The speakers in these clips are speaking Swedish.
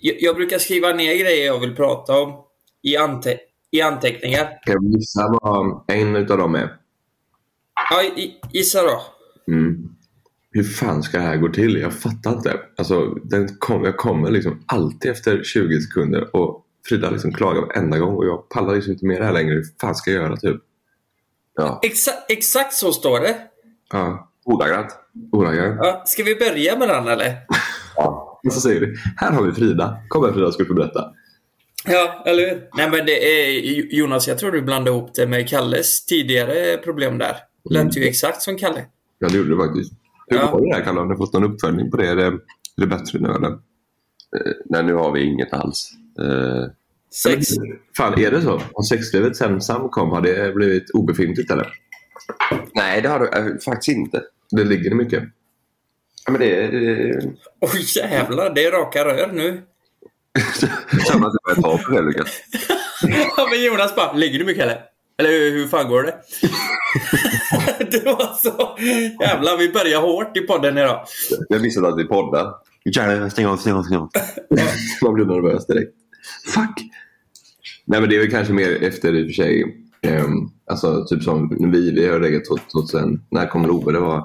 Jag, jag brukar skriva ner grejer jag vill prata om i, ante, i anteckningar. Kan jag gissa vad en av dem är? Ja, gissa då. Mm. Hur fan ska det här gå till? Jag fattar inte. Alltså, den kom, jag kommer liksom alltid efter 20 sekunder och Frida liksom klagar varenda gång och jag pallar liksom inte med det här längre. Hur fan ska jag göra typ? Ja, Exa, exakt så står det. ja. ordagrant. Ordagrant. Ja, ska vi börja med den eller? Och så säger du, här har vi Frida. Kom här Frida ska du få berätta. Ja, eller hur? Nej men det är Jonas, jag tror du blandade ihop det med Kalles tidigare problem där. Lät ju exakt som Kalle. Ja, det gjorde du faktiskt. Hur Ja. går det där Kalle? Har du fått någon uppföljning på det? Är det, är det bättre nu eller? Eh, nej, nu har vi inget alls. Eh, Sex. Fan, är det så? Har sexlivet sen Sam kom, har det blivit obefintligt eller? nej, det har du eh, faktiskt inte. Det ligger mycket. Ja, men det, det, Oj jävlar, det är raka rör nu. Samma som jag tar på det, Lukas. Ja men Jonas bara, ligger du mycket eller? Eller hur, hur fan går det? det var så... Jävlar, vi börjar hårt i podden idag. Jag missade att vi poddar. Stäng av, stäng av, stäng av. Man blir nervös direkt. Fuck! Nej men det är väl kanske mer efter i och för sig. ehm, alltså typ som vi, vi har legat 2000, när kom Love? Det var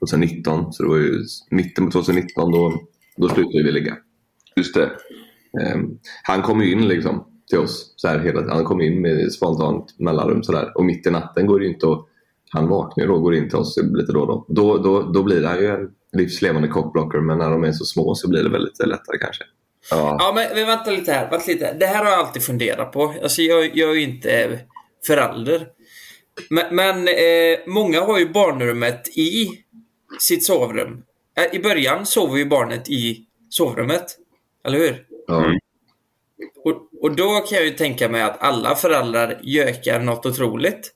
2019. Så det var ju mitten på 2019 då, då slutade vi ligga. Just det. Um, han kom ju in liksom till oss. Så här, hela, han kom in med spontant mellanrum sådär. Och mitt i natten går det ju inte att... Han vaknar då och går in till oss lite då och då. Då, då, då blir han ju en livslevande cockblocker. Men när de är så små så blir det väl lite lättare kanske. Ja. Ja men, men vänta lite här, vänta lite. Det här har jag alltid funderat på. Alltså jag, jag är ju inte förälder. Men, men eh, många har ju barnrummet i sitt sovrum. I början sover ju barnet i sovrummet. Eller hur? Ja. Mm. Och, och då kan jag ju tänka mig att alla föräldrar gökar något otroligt.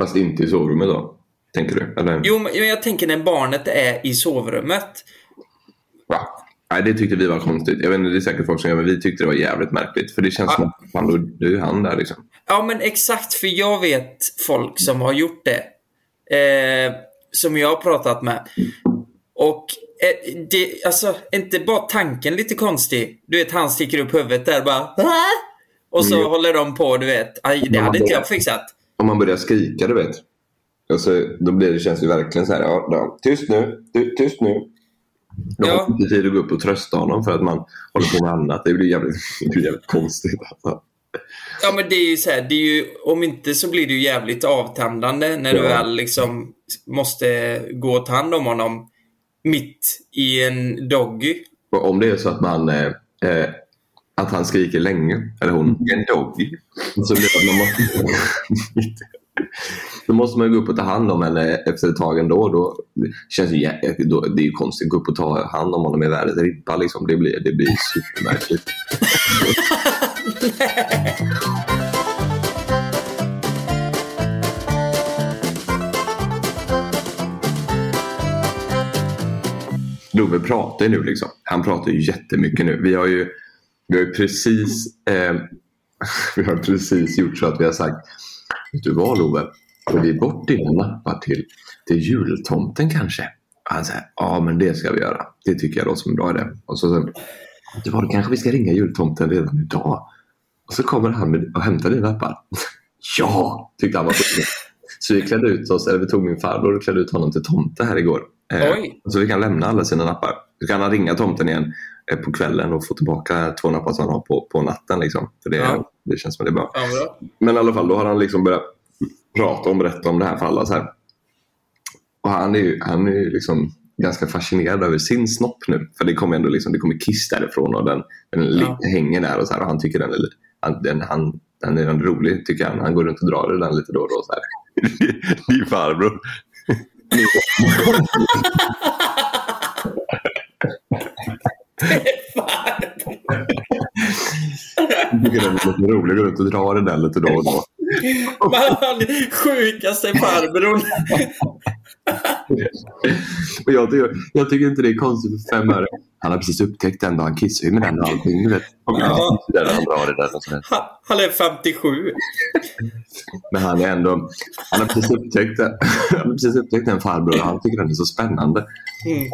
Fast inte i sovrummet då? Tänker du? Eller? Jo, men jag tänker när barnet är i sovrummet. Va? Nej, det tyckte vi var konstigt. Jag vet inte, det är säkert folk som gör men vi tyckte det var jävligt märkligt. För det känns Ja. som att fan, då, då är han där liksom. Ja, men exakt. För jag vet folk som har gjort det. Eh, som jag har pratat med. Och eh, det, alltså, inte bara tanken lite konstig? Du vet, han sticker upp huvudet där bara "Ah!" Och så Mm. håller de på, du vet. Aj, det hade inte jag fixat. Om man börjar skrika, du vet. Alltså, då blir det, känns det verkligen så här. Ja, ja, tyst nu, ty, tyst nu. Då Ja. har man inte tid att gå upp och trösta honom för att man håller på med annat. Det blir jävligt, det blir jävligt konstigt. Alltså. Ja, men det är ju så här, det är ju, om inte så blir det ju jävligt avtändande när du Ja. väl liksom måste gå och ta hand om honom mitt i en doggy. Om det är så att man eh, eh, att han skriker länge, eller hon, En doggy. så blir det man måste, då måste man ju gå upp och ta hand om henne efter ett tag ändå. Då känns det, jä- då, det är ju konstigt att gå upp och ta hand om honom i världens ribba. Liksom. Det, blir, det blir supermärkligt. Love pratar ju nu liksom. Han pratar ju jättemycket nu. Vi har ju, vi har ju precis eh, vi har precis gjort så att vi har sagt Vet du vad Love? Får vi bort dina nappar till, till jultomten kanske? Och Han säger ja men det ska vi göra. Det tycker jag låter som en bra idé. Och så säger du vad, då kanske vi ska ringa jultomten redan idag. Och så kommer han med, och hämtar dina nappar. ja, tyckte han var så Så vi klädde ut oss, eller vi tog min farbror och klädde ut honom till tomte här igår. Eh, Oj. Så vi kan lämna alla sina nappar. Så kan han ringa tomten igen eh, på kvällen och få tillbaka två nappar som han har på, på natten. Liksom. För det, Ja. det känns som att det är bra. Bra. Men i alla fall, då har han liksom börjat prata och berätta om det här för alla. Så här. Och han är ju, han är ju liksom ganska fascinerad över sin snopp nu. För det kommer ändå liksom, det kommer kiss därifrån och den, den Ja. hänger där och så här. Och han tycker den är, han, den, han, den är rolig, tycker han. Han går runt och drar i den lite då och då. Så här. Din farbror. Han tycker den är lite rolig, går runt och drar i den lite då och då. Man, sjukaste farbrorn. Och jag, tycker, jag tycker inte det är konstigt för fem öre. Han har precis upptäckt den och han kissar ju med den och allting. Vet. Ja. Han drar det där. Och sådär. Han, han är 57. Men han är ändå... Han har precis upptäckt, han har precis upptäckt den farbror och han tycker den är så spännande. Mm.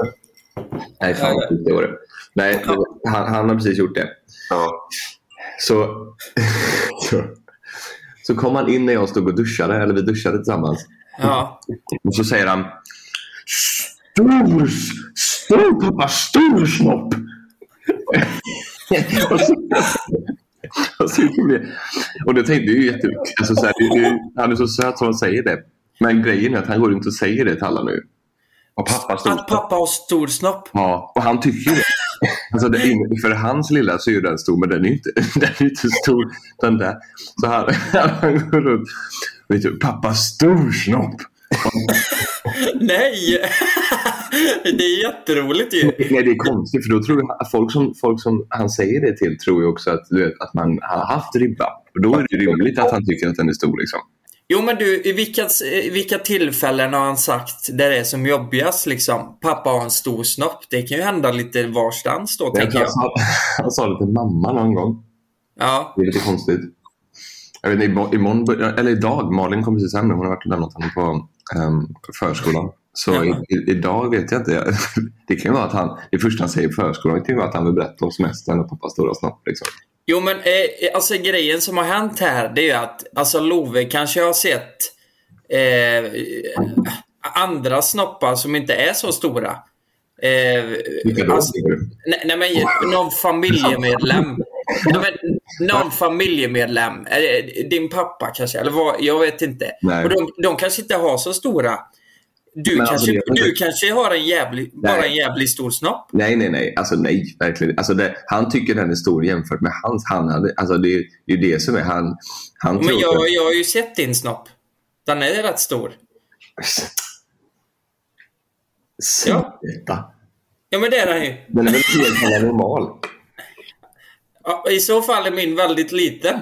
Nej, fan sjukt det var det. Nej, han, han har precis gjort det. Ja. Så, så, så kom han in när jag stod och duschade, eller vi duschade tillsammans. Ja. Och så säger han Stor, stor pappa, stor snopp. och, så, och, så, och det tänkte ju jättemycket. Alltså, så här, det, det, han är så söt som han säger det. Men grejen är att han går runt och säger det till alla nu. Och pappa stod Att pappa har stor snopp. Ja, och han tycker ju det. Alltså det är, för hans lilla så är den stor, men den är inte, den är inte stor. Den där. Så han, han går runt. Du, pappa stor snopp. Nej! det är jätteroligt ju. Nej, det är konstigt för då tror jag att folk som, folk som han säger det till tror ju också att, du vet, att man har haft ribba. Och då är det rimligt att han tycker att den är stor. Liksom. Jo men du, i vilka, i vilka tillfällen har han sagt där det är som jobbigast liksom? Pappa har en stor snopp. Det kan ju hända lite varstans då, Jag tänker jag. han, sa, han sa det till mamma någon gång. Ja. Det är lite konstigt. Jag vet inte, imorgon, eller idag, Malin kom precis hem nu. Hon har varit och lämnat honom på förskolan. Så i, i, idag vet jag inte. Det kan ju vara att han, det första han säger i förskolan det kan ju vara att han vill berätta om semestern och pappas stora snopp. Liksom. Jo men eh, alltså grejen som har hänt här det är ju att alltså Love kanske har sett eh, andra snoppar som inte är så stora. Eh, alltså, nej, nej men någon familjemedlem. Någon familjemedlem. Eh, Din pappa kanske, eller vad, jag vet inte. Nej. Och de, de kanske inte har så stora. Du, Men alltså, kanske, det- du kanske har en jävlig, bara en jävligt stor snopp. Nej, nej, nej. Alltså nej, verkligen. Alltså, det, han tycker den är stor jämfört med hans. Han hade, alltså, det, är- det är det som är han. han Men jag, jag har ju sett din snopp. Den är rätt stor. Sluta. Ja men det är den ju. Den är väl helt normal. Ja, I så fall är min väldigt liten.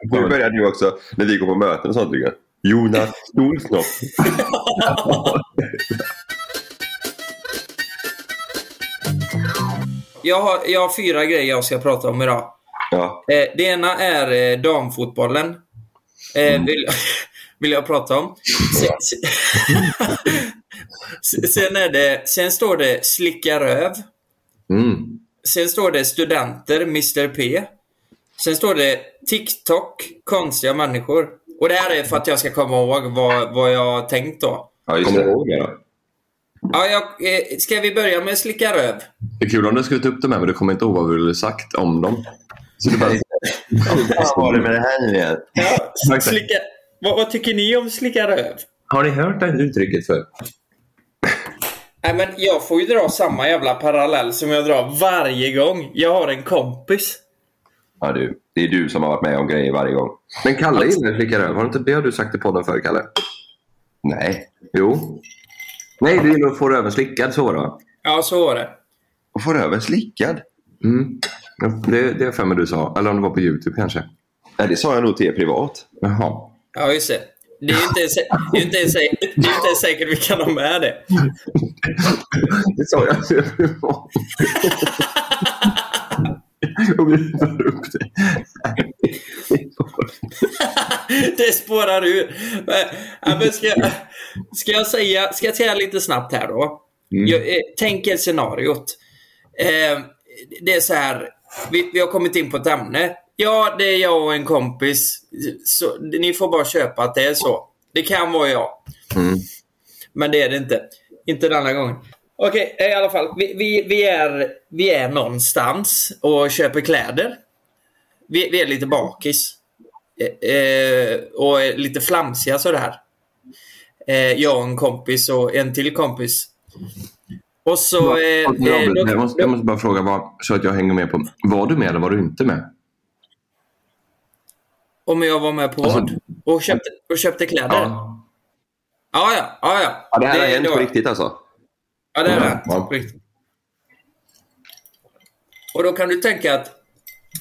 Nu börjar du också, när vi går på möten och sånt, tycker jag. Jonas Storsnopp. Jag har, jag har fyra grejer jag ska prata om idag. Ja. Eh, det ena är eh, damfotbollen. Eh, vill, vill jag prata om. Sen, sen, sen, är det, sen står det slicka röv. Mm. Sen står det studenter, Mr P. Sen står det TikTok, konstiga människor. Och det här är för att jag ska komma ihåg vad, vad jag har tänkt då. Ja, just det. ihåg det då? Ja, jag, eh, ska vi börja med slicka röv? Det är kul om du skrivit upp dem här, men du kommer inte ihåg vad du ville sagt om dem. Så du bara... Vad var det med det här nu igen? Ja, slicka, vad, vad tycker ni om slicka röv? Har ni hört det uttrycket för? Nej, men jag får ju dra samma jävla parallell som jag drar varje gång jag har en kompis. Ja, du. Det är du som har varit med om grejer varje gång. Men Kalle gillar flicka röv. Har inte det har du sagt i podden förr, Kalle? Nej. Jo. Nej, du gillar att få röven slickad, så var det? Ja, så var det. Och får röven slickad. Mm. Det, det är för mig du sa. Eller om det var på YouTube kanske. Nej, det sa jag nog till er privat. Jaha. Ja, just det. Det är ju inte, ens- det är inte, ens- det är ju inte ens säkert vi kan ha med det. Det sa jag privat. Och vi tar upp det. Det spårar ur. Men, ska, jag- ska jag säga, ska jag säga lite snabbt här då? Mm. Jag, eh, tänk er scenariot. Eh, det är så här, vi, vi har kommit in på ett ämne. Ja, det är jag och en kompis. Så, ni får bara köpa att det är så. Det kan vara jag. Mm. Men det är det inte. Inte denna gången. Okej, i alla fall. Vi, vi, vi, är, vi är någonstans och köper kläder. Vi, vi är lite bakis. Eh, eh, och är lite flamsiga sådär. Eh, jag och en kompis och en till kompis. Och så... Eh, Jag eh, då- måste, jag måste bara fråga, vad, så att jag hänger med på. Var du med eller var du inte med? Om jag var med på Alltså- vad? Och köpte, och köpte kläder? Ja, Ja. ja. ja, ja. Det här har hänt på riktigt alltså. Ja, det det. ja. På riktigt. Och då kan du tänka att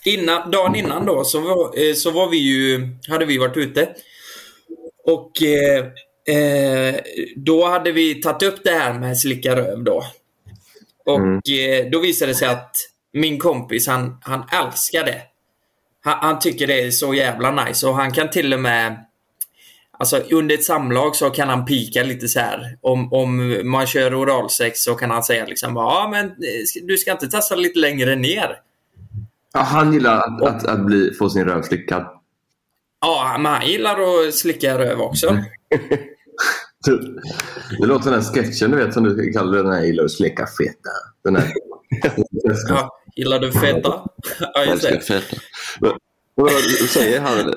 innan, dagen innan då så var, eh, så var vi ju, hade vi varit ute. Och eh, eh, då hade vi tagit upp det här med slicka röv då. Och Mm. eh, då visade det sig att min kompis han, han älskar det. Han, han tycker det är så jävla nice och han kan till och med Alltså under ett samlag så kan han pika lite så här. Om, om man kör oralsex så kan han säga liksom ja men eh, du ska inte testa lite längre ner. Ja, han gillar att, att, att bli, få sin röv slickad. Ja, men han gillar att slicka röv också. Det låter som den sketchen du vet som du kallar den här gillar att slicka feta. Den här. Ja, gillar du feta? Ja, just det. feta. Men, vad säger han?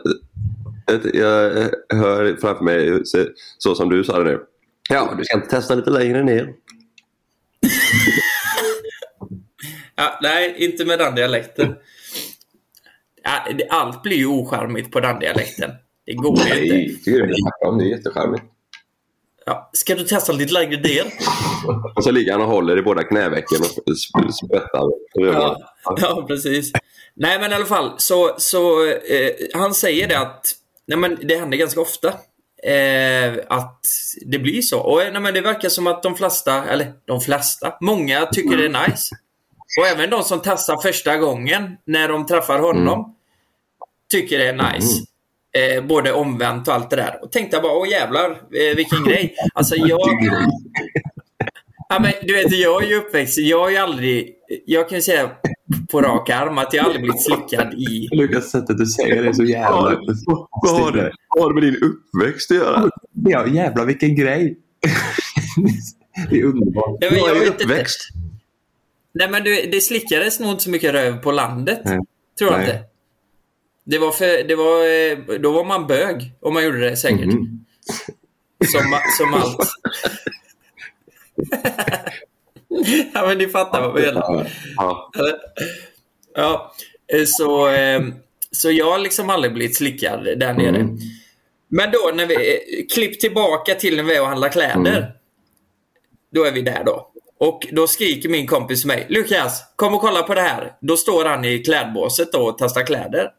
Jag hör framför mig så- som du sa det nu. Ja, du ska inte testa lite längre ner. Ja, nej, inte med den dialekten. Allt blir ju ocharmigt på den dialekten. Det går ju inte. Nej, tycker du det är om. Det är jättecharmigt. Ja, ska du testa lite längre ner? Och så ligger han och håller i båda knävecken och sp- sprättar. Ja, ja, precis. Nej, men i alla fall så, så eh, han säger det att nej, men det händer ganska ofta eh, att det blir så. Och nej, men det verkar som att de flesta, eller de flesta, många tycker det är nice. Och även de som testar första gången när de träffar honom tycker det är nice. Eh, både omvänt och allt det där. Och tänkte jag bara, åh jävlar, eh, vilken grej. Alltså jag... Ja, men, du vet, jag är ju uppväxt, jag har ju aldrig, jag kan ju säga på rak arm att jag aldrig blivit slickad i... Lukas, sättet du säger det är så jävla... Vad har det, vad har det med din uppväxt att göra? Ja, jävlar vilken grej. det är underbart. Nej, men jag Vad är vet inte. uppväxt? Nej men du, det slickades nog inte så mycket röv på landet. Nej. Tror jag Nej. inte. Det var för, det var, eh, då var man bög om man gjorde det säkert. Mhm. Som, som allt. ja men ni fattar vad jag menar. Ja. Eh, så, eh, så jag har liksom aldrig blivit slickad där nere. Mm. Men då när vi, eh, klipp tillbaka till när vi är och handlar kläder. Mm. Då är vi där då. Och då skriker min kompis till mig. Lukas, kom och kolla på det här. Då står han i klädbåset då och testar kläder.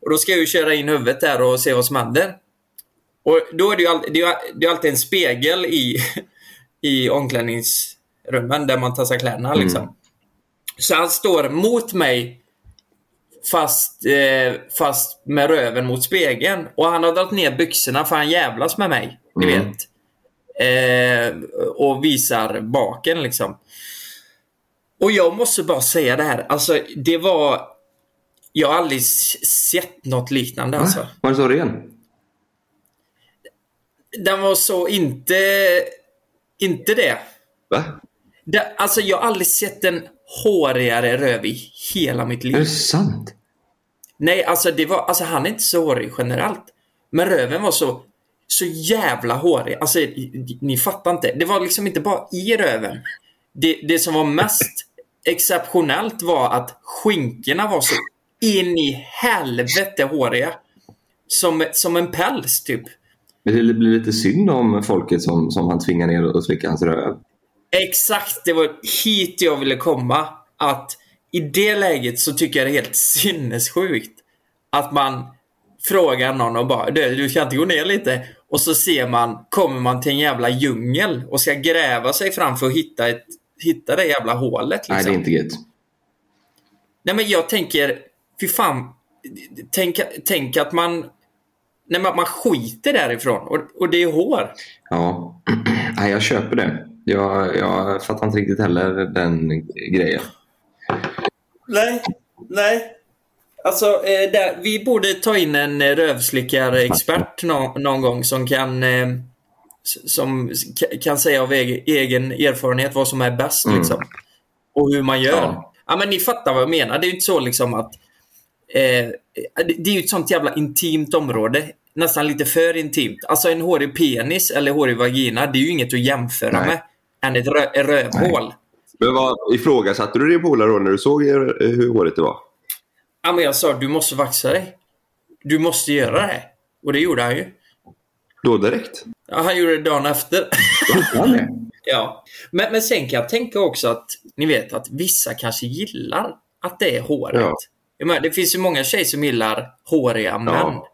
Och då ska jag ju köra in huvudet där och se vad som händer. Och då är det ju all, det är, det är alltid en spegel i, i omklädningsrummen där man testar kläderna liksom. Så han står mot mig fast, eh, fast med röven mot spegeln. Och han har dragit ner byxorna för han jävlas med mig. Ni Mm. vet. Eh, och visar baken liksom. Och jag måste bara säga det här. Alltså det var... Jag har aldrig sett något liknande alltså. Var det så ren? Den var så inte... Inte det. Va? det. Alltså jag har aldrig sett en hårigare röv i hela mitt liv. Är det sant? Nej, alltså det var... Alltså han är inte så hårig generellt. Men röven var så... Så jävla hårig. Alltså ni fattar inte. Det var liksom inte bara i röven. Det, det som var mest exceptionellt var att skinkorna var så in i helvete håriga. Som, som en päls typ. Men det blir lite synd om folket som, som han tvingar ner och slicka hans röv. Exakt, det var hit jag ville komma. Att i det läget så tycker jag det är helt sinnessjukt. Att man frågar någon och bara du, du ska inte gå ner lite? Och så ser man, kommer man till en jävla djungel och ska gräva sig fram för att hitta, ett, hitta det jävla hålet. Liksom. Nej, det är inte gött. Nej men jag tänker, fy fan. Tänk, tänk att man, nej, man, man skiter därifrån och, och det är hår. Ja, Nej, jag köper det. Jag, jag fattar inte riktigt heller den grejen. Nej, nej. Alltså, eh, där, vi borde ta in en rövslickarexpert nå, någon gång som kan eh, som kan säga av egen, erfarenhet vad som är bäst Mm. liksom. Och hur man gör. Ja. Ja. men ni fattar vad jag menar. Det är inte så liksom att det det är ju ett sånt jävla intimt område. Nästan lite för intimt. Alltså en hårig penis eller hårig vagina, det är ju inget att jämföra Nej. med än ett rö, rövhål. Men vad, ifrågasatte du din polare då när du såg er, hur håret det var? Ja, men jag sa du måste vaxa dig. Du måste göra det. Och det gjorde han ju. Då direkt? Ja, han gjorde det dagen efter. Ja. Men, men sen kan jag tänka också att ni vet att vissa kanske gillar att det är hårigt. Ja. Jag menar, det finns ju många tjejer som gillar håriga män. Ja.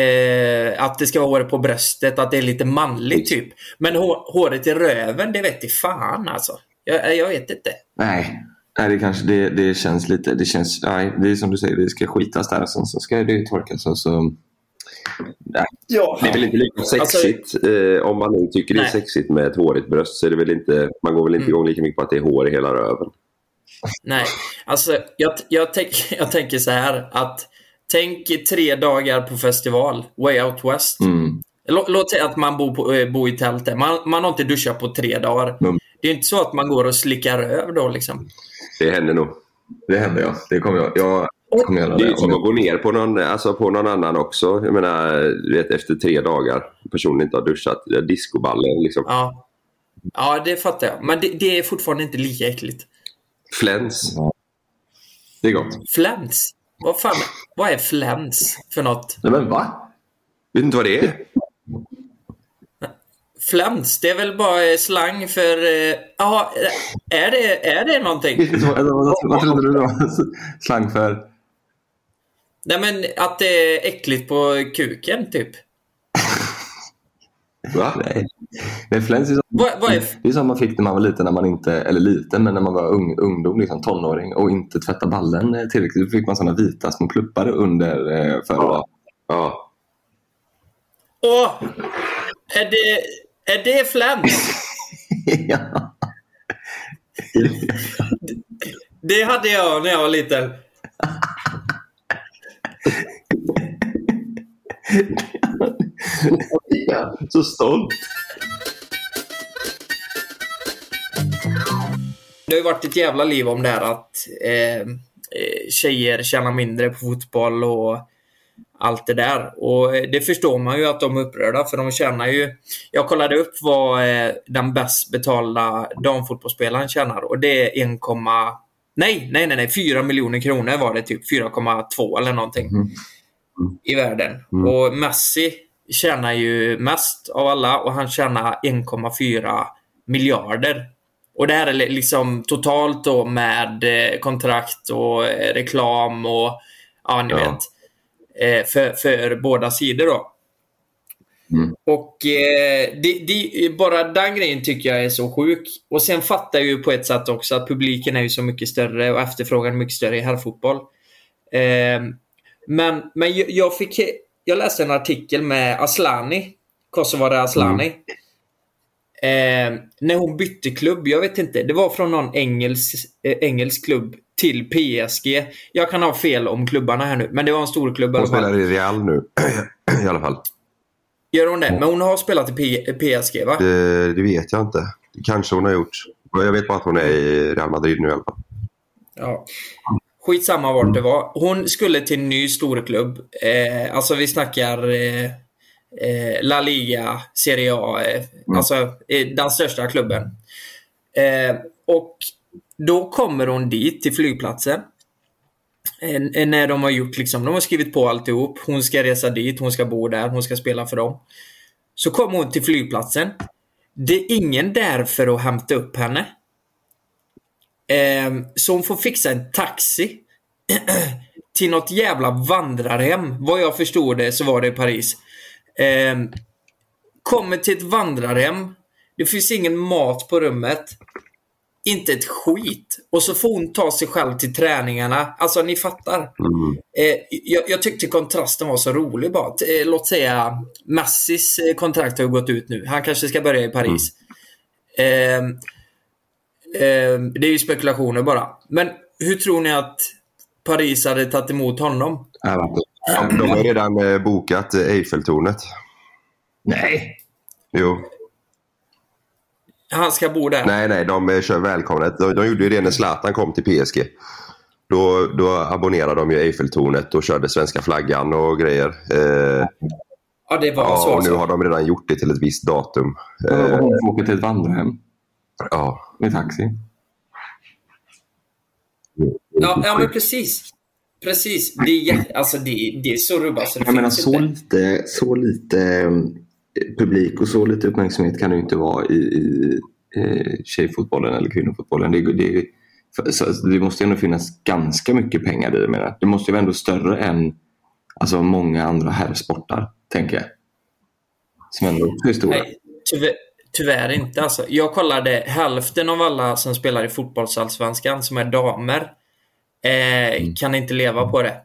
Eh, att det ska vara hår på bröstet, att det är lite manligt typ. Men hår, håret i röven, det vet i fan alltså. Jag, jag vet inte. Nej, nej det, kanske, det, det känns lite... Det, känns, nej, det är som du säger, det ska skitas där och sen så ska det torkas och så... Ja. Det är väl inte lika sexigt. eh, om man nu tycker det är Nej. sexigt med ett hårigt bröst så är det väl inte, man går väl inte Mm. igång lika mycket på att det är hår i hela röven. Nej, alltså jag, jag, tänk, jag tänker så här att tänk tre dagar på festival, Way Out West. Mm. Lå, låt säga att man bor, på, eh, bor i tältet. Man, man har inte duschat på tre dagar. Mm. Det är inte så att man går och slickar röv då liksom. Det händer nog. Det händer ja. Det kommer jag. Jag kommer göra Det är det. som om att gå ner på någon, alltså på någon annan också. Jag menar, du vet, efter tre dagar personen inte har duschat. Discoballen liksom. Ja, ja det fattar jag. Men det, det är fortfarande inte lika äckligt. Fläns. Det är gott. Fläns? Vad fan, vad är fläns för något? Nej, men va? Vet inte vad det är? Fläns, det är väl bara eh, slang för... eh, Ja, är, det, är det någonting? Vad trodde du då? Slang för? Nej men att det är äckligt på kuken typ. Va? Nej. Nej, fläns är, som, Vad, vad är... det är som man fick när man var liten, när man inte, eller liten, men när man var ung, ungdom, liksom tonåring och inte tvätta ballen eh, tillräckligt. Då fick man sådana vita små pluppar under eh, för Ja. Ja. Åh! Är det... Är det fläns? ja. Det hade jag när jag var liten. Så stolt. Det har ju varit ett jävla liv om det här att eh, eh, tjejer tjänar mindre på fotboll och allt det där. Och eh, det förstår man ju att de är upprörda för de tjänar ju... Jag kollade upp vad eh, den bäst betalda damfotbollsspelaren tjänar och det är 1, nej, nej, nej, nej, 4 miljoner kronor var det typ. 4,2 eller någonting Mm. i världen. Mm. Och Messi tjänar ju mest av alla och han tjänar 1,4 miljarder. Och det här är liksom totalt då med eh, kontrakt och eh, reklam och ja, ni Ja. vet. Eh, för, för båda sidor då. Mm. Och det, det, bara den grejen tycker jag är så sjuk. Och sen fattar jag ju på ett sätt också att publiken är ju så mycket större och efterfrågan är mycket större i herrfotboll. Men men jag fick... Jag läste en artikel med Aslani. Kosovare Aslani. Eh, när hon bytte klubb, jag vet inte. Det var från någon engelsk, eh, engelsk klubb till PSG. Jag kan ha fel om klubbarna här nu, men det var en stor klubb Hon spelar i Real nu. I alla fall. Gör hon det? Men hon har spelat i P- PSG, va? Det, det vet jag inte. Kanske hon har gjort. Jag vet bara att hon är i Real Madrid nu i alla fall. Ja. Skitsamma vart det var. Hon skulle till en ny storklubb. Eh, alltså vi snackar eh, eh, La Liga, Serie A. Eh, Alltså eh, den största klubben. Eh, och då kommer hon dit till flygplatsen. När de har gjort liksom, de har skrivit på alltihop. Hon ska resa dit, hon ska bo där, hon ska spela för dem. Så kommer hon till flygplatsen. Det är ingen där för att hämta upp henne. Ehm, så hon får fixa en taxi till något jävla vandrarhem. Vad jag förstod det så var det i Paris. Ehm, kommer till ett vandrarhem. Det finns ingen mat på rummet. Inte ett skit. Och så får hon ta sig själv till träningarna. Alltså ni fattar. Mm. Eh, jag, jag tyckte kontrasten var så rolig bara. Eh, låt säga Messis eh, kontrakt har gått ut nu. Han kanske ska börja i Paris. Ehm, ehm, det är ju spekulationer bara. Men hur tror ni att Paris hade tagit emot honom? De har redan eh, bokat Eiffeltornet. Nej. Jo. Han ska bo där. Nej, nej, de eh, kör välkomnet. De, de gjorde ju det när Zlatan kom till PSG. Då, då abonnerade de ju Eiffeltornet och körde svenska flaggan och grejer. Eh, Ja, det var så. ja, och nu alltså. har de redan gjort det till ett visst datum. Eh. Får åka till ett vandrarhem ja. med taxi. Ja, ja, men precis. Precis. Det är, alltså, det, det är så rubbat så det Jag menar så inte. lite, så lite eh, publik och så lite uppmärksamhet kan det ju inte vara i, i eh, tjejfotbollen eller kvinnofotbollen. Det, det, för, så, det måste ju ändå finnas ganska mycket pengar i det. Menar. Det måste ju vara ändå större än alltså, många andra herrsportar, tänker jag. Som ändå är stora. Nej, tyvärr, tyvärr inte alltså. Jag kollade hälften av alla som spelar i fotbollsallsvenskan som är damer eh, kan inte leva på det.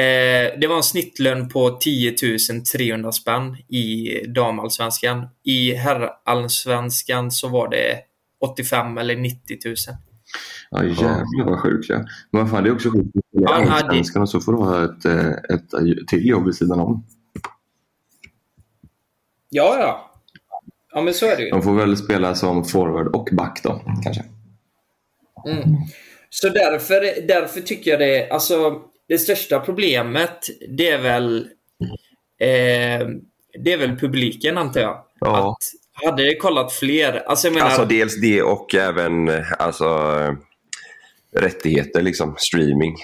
Eh, det var en snittlön på 10 300 spänn i damallsvenskan. I herrallsvenskan så var det 85 eller 90 000. Ja jävlar vad sjukt ja. Men vad fan det är också sjukt. Ja, det- och så får du ha ett, eh, ett till jobb vid sidan om. Ja, ja. Ja, men så är det ju. De får väl spela som forward och back då kanske. Mm. Så därför, därför tycker jag det, alltså det största problemet det är väl eh, det är väl publiken antar jag. Ja. Att hade det kollat fler, alltså jag menar, Alltså dels det och även alltså, rättigheter, liksom streaming.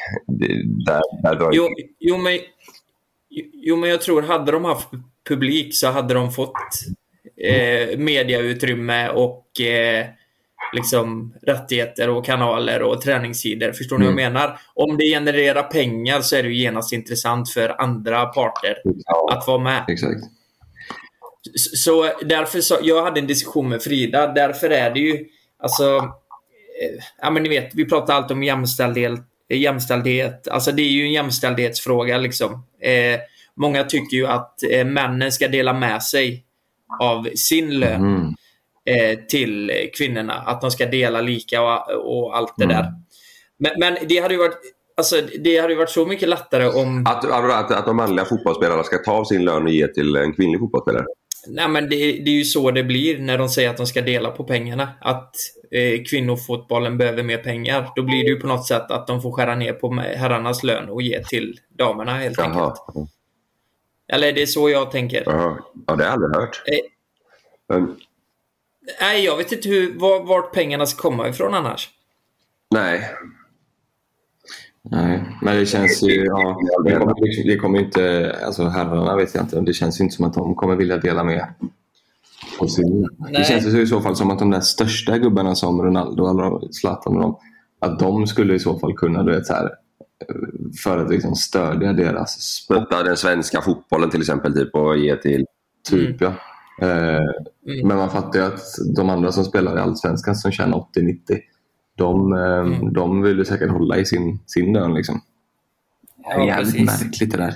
Där, där drar jo, jo, men, jo men jag tror hade de haft publik så hade de fått eh, mediautrymme och eh, liksom rättigheter och kanaler och träningssidor. Förstår ni vad jag menar? Om det genererar pengar så är det ju genast intressant för andra parter Ja, att vara med. exakt. Så, så därför så, jag hade en diskussion med Frida. Därför är det ju, alltså, eh, ja men ni vet, vi pratar alltid om jämställdhet. jämställdhet. Alltså det är ju en jämställdhetsfråga liksom. Eh, många tycker ju att eh, männen ska dela med sig av sin lön Mm. eh, till kvinnorna. Att de ska dela lika och, och allt det Mm. där. Men, men det hade ju varit Alltså, det hade varit så mycket lättare om... Att, att, att de manliga fotbollsspelarna ska ta av sin lön och ge till en kvinnlig fotbollsspelare. Nej, men det, det är ju så det blir när de säger att de ska dela på pengarna. Att eh, kvinnofotbollen behöver mer pengar. Då blir det ju på något sätt att de får skära ner på herrarnas lön och ge till damerna helt Jaha. enkelt. Eller det är så jag tänker. Jaha. Ja, det har jag aldrig hört. Eh. Men, Nej, jag vet inte hur, var, vart pengarna ska komma ifrån annars. nej. Nej, men det känns ju... Ja, det, kommer, det kommer inte... Alltså herrarna vet jag inte. Det känns ju inte som att de kommer vilja dela med på sin... Det känns ju i så fall som att de där största gubbarna som Ronaldo eller Zlatan och dem, att de skulle i så fall kunna, du vet så här, för att liksom stödja deras sport, Stötta den svenska fotbollen till exempel typ, och ge till... typ ja. Eh, Mm. Men man fattar ju att de andra som spelar i Allsvenskan som tjänar 80-90, de, eh, Mm. de vill ju säkert hålla i sin, sin lön liksom. Det är Ja, jävligt precis. märkligt det där.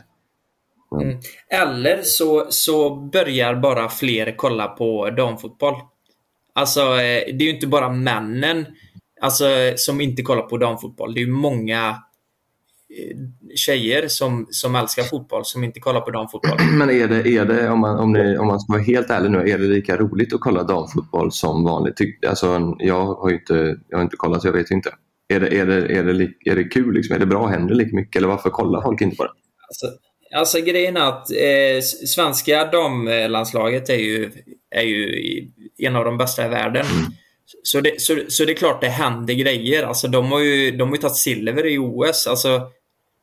Mm. Eller så, så börjar bara fler kolla på damfotboll. Alltså, eh, det är ju inte bara männen alltså, som inte kollar på damfotboll. Det är ju många tjejer som, som älskar fotboll som inte kollar på damfotboll. Men är det, är det om, man, om, ni, om man ska vara helt ärlig nu, är det lika roligt att kolla damfotboll som vanligt? Alltså, jag har inte, jag har inte kollat jag vet inte. Är det, är det, är det, är det kul? Liksom? Är det bra? Händer det lika mycket? Eller varför kollar folk inte på det? Alltså, alltså grejen är att eh, svenska damlandslaget är ju, är ju en av de bästa i världen. Så, det, så, så det är klart det händer grejer. Alltså, de, har ju, de har ju tagit silver i OS. Alltså,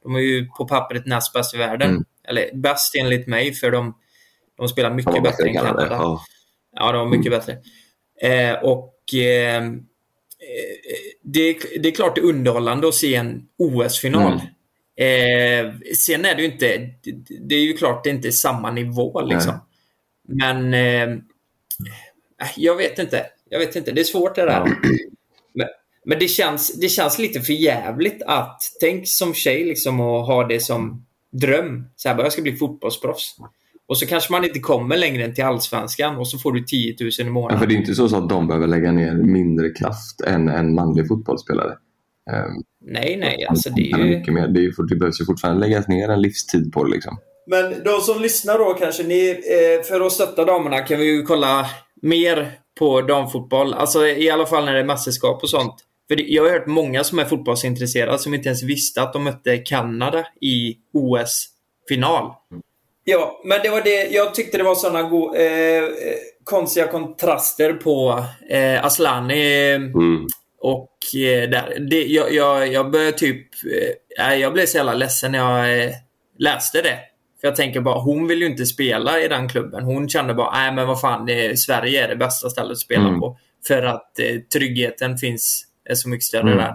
de är ju på pappret näst bäst i världen. Mm. Eller bäst enligt mig, för de, de spelar mycket Ja, bättre än Kanada. Ja. Ja, de var mycket bättre. Eh, och eh, eh, det, det är klart det är underhållande att se en OS-final. Eh, sen är det ju inte... det- Det är ju klart det är inte samma nivå liksom. Men... Eh, jag vet inte. Jag vet inte. Det är svårt det där. Ja. Men, men det, känns, det känns lite för jävligt att... Tänk som tjej liksom och ha det som dröm. Så här, bara, jag ska bli fotbollsproffs. Och så kanske man inte kommer längre än till Allsvenskan och så får du 10 000 i Ja, månaden. för det är inte så, så att de behöver lägga ner mindre kraft än en manlig fotbollsspelare. Ehm, Nej, nej. Alltså det är ju... mycket mer. Det, är, ju- det behövs ju fortfarande läggas ner en livstid på det. Liksom. Men de som lyssnar då kanske, ni, eh, för att stötta damerna kan vi ju kolla mer på damfotboll. Alltså i alla fall när det är mästerskap och sånt. För jag har hört många som är fotbollsintresserade som inte ens visste att de mötte Kanada i OS-final. Ja, men det var det. Jag tyckte det var sådana go- eh, eh, konstiga kontraster på eh, Aslani Mm. och eh, där, det, jag, jag, jag började typ... Eh, jag blev så jävla ledsen när jag eh, läste det. För jag tänker bara, hon vill ju inte spela i den klubben. Hon kände bara, nej men vad fan, Sverige är det bästa stället att spela Mm. på. För att eh, tryggheten finns, mycket större Mm. där.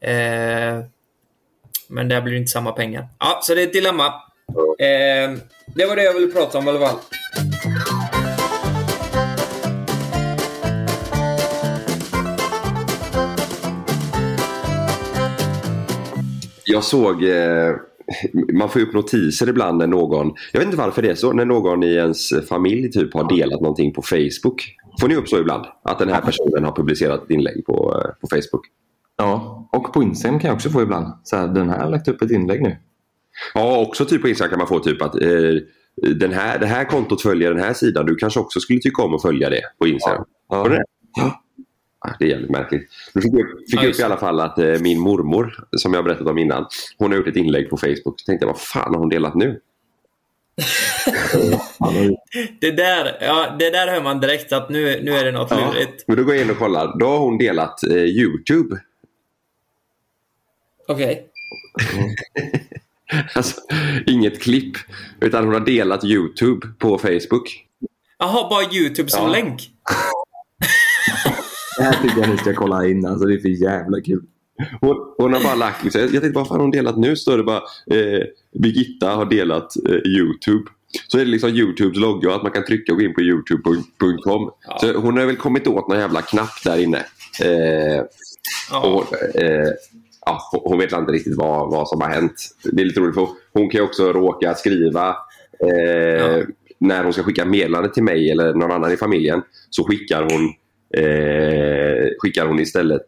Eh, men där blir det inte samma pengar. Ja, så det är ett dilemma. Eh, det var det jag ville prata om i alla fall. Jag såg eh, man får upp notiser ibland när någon, jag vet inte varför det är så, när någon i ens familj typ har delat någonting på Facebook. Får ni upp så ibland? Att den här personen har publicerat ett inlägg på, eh, på Facebook? Ja, och på Instagram kan jag också få ibland. Så här, den här har lagt upp ett inlägg nu. Ja, också typ på Instagram kan man få typ att eh, den här, det här kontot följer den här sidan. Du kanske också skulle tycka om att följa det på Instagram. Ja. Du det? Ja. Ja, Det är jävligt märkligt. Nu fick jag fick Ja, jag just upp i alla fall att eh, min mormor, som jag berättat om innan, hon har gjort ett inlägg på Facebook. Så tänkte jag, vad fan har hon delat nu? Det där, ja, det där hör man direkt att nu, nu är det något Ja. lurigt. Men då går jag in och kollar. Då har hon delat eh, YouTube. Okej. Alltså, inget klipp. Utan hon har delat YouTube på Facebook. Jaha, bara YouTube som Ja. länk? Det här tycker jag ni ska kolla in. Alltså, det är för jävla kul. Hon, hon har bara lagt, liksom, jag tänkte vad fan har hon delat nu? Står det bara eh, Birgitta har delat eh, YouTube. Så är det liksom Youtubes logga att man kan trycka och gå in på youtube.com. Ja. Så hon har väl kommit åt någon jävla knapp där inne. Eh, Ja. och, eh, ja, hon vet inte riktigt vad, vad som har hänt. Det är lite roligt för hon kan ju också råka skriva eh, när hon ska skicka meddelande till mig eller någon annan i familjen så skickar hon, eh, skickar hon istället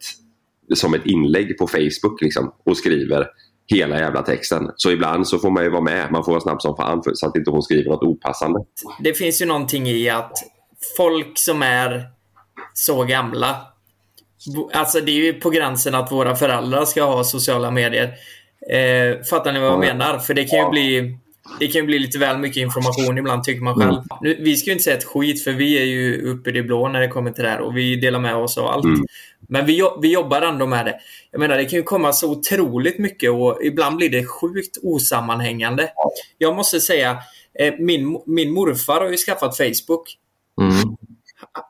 som ett inlägg på Facebook liksom, och skriver hela jävla texten. Så ibland så får man ju vara med. Man får vara snabb som fan för, så att inte hon skriver något opassande. Det finns ju någonting i att folk som är så gamla Alltså det är ju på gränsen att våra föräldrar ska ha sociala medier. Eh, fattar ni vad jag Ja. menar? För det kan ju bli det kan ju bli lite väl mycket information ibland tycker man själv. Nu, vi ska ju inte säga ett skit för vi är ju uppe i det blå när det kommer till det här och vi delar med oss av allt. Mm. Men vi, vi jobbar ändå med det. Jag menar det kan ju komma så otroligt mycket och ibland blir det sjukt osammanhängande. Jag måste säga, eh, min, min morfar har ju skaffat Facebook. Mm.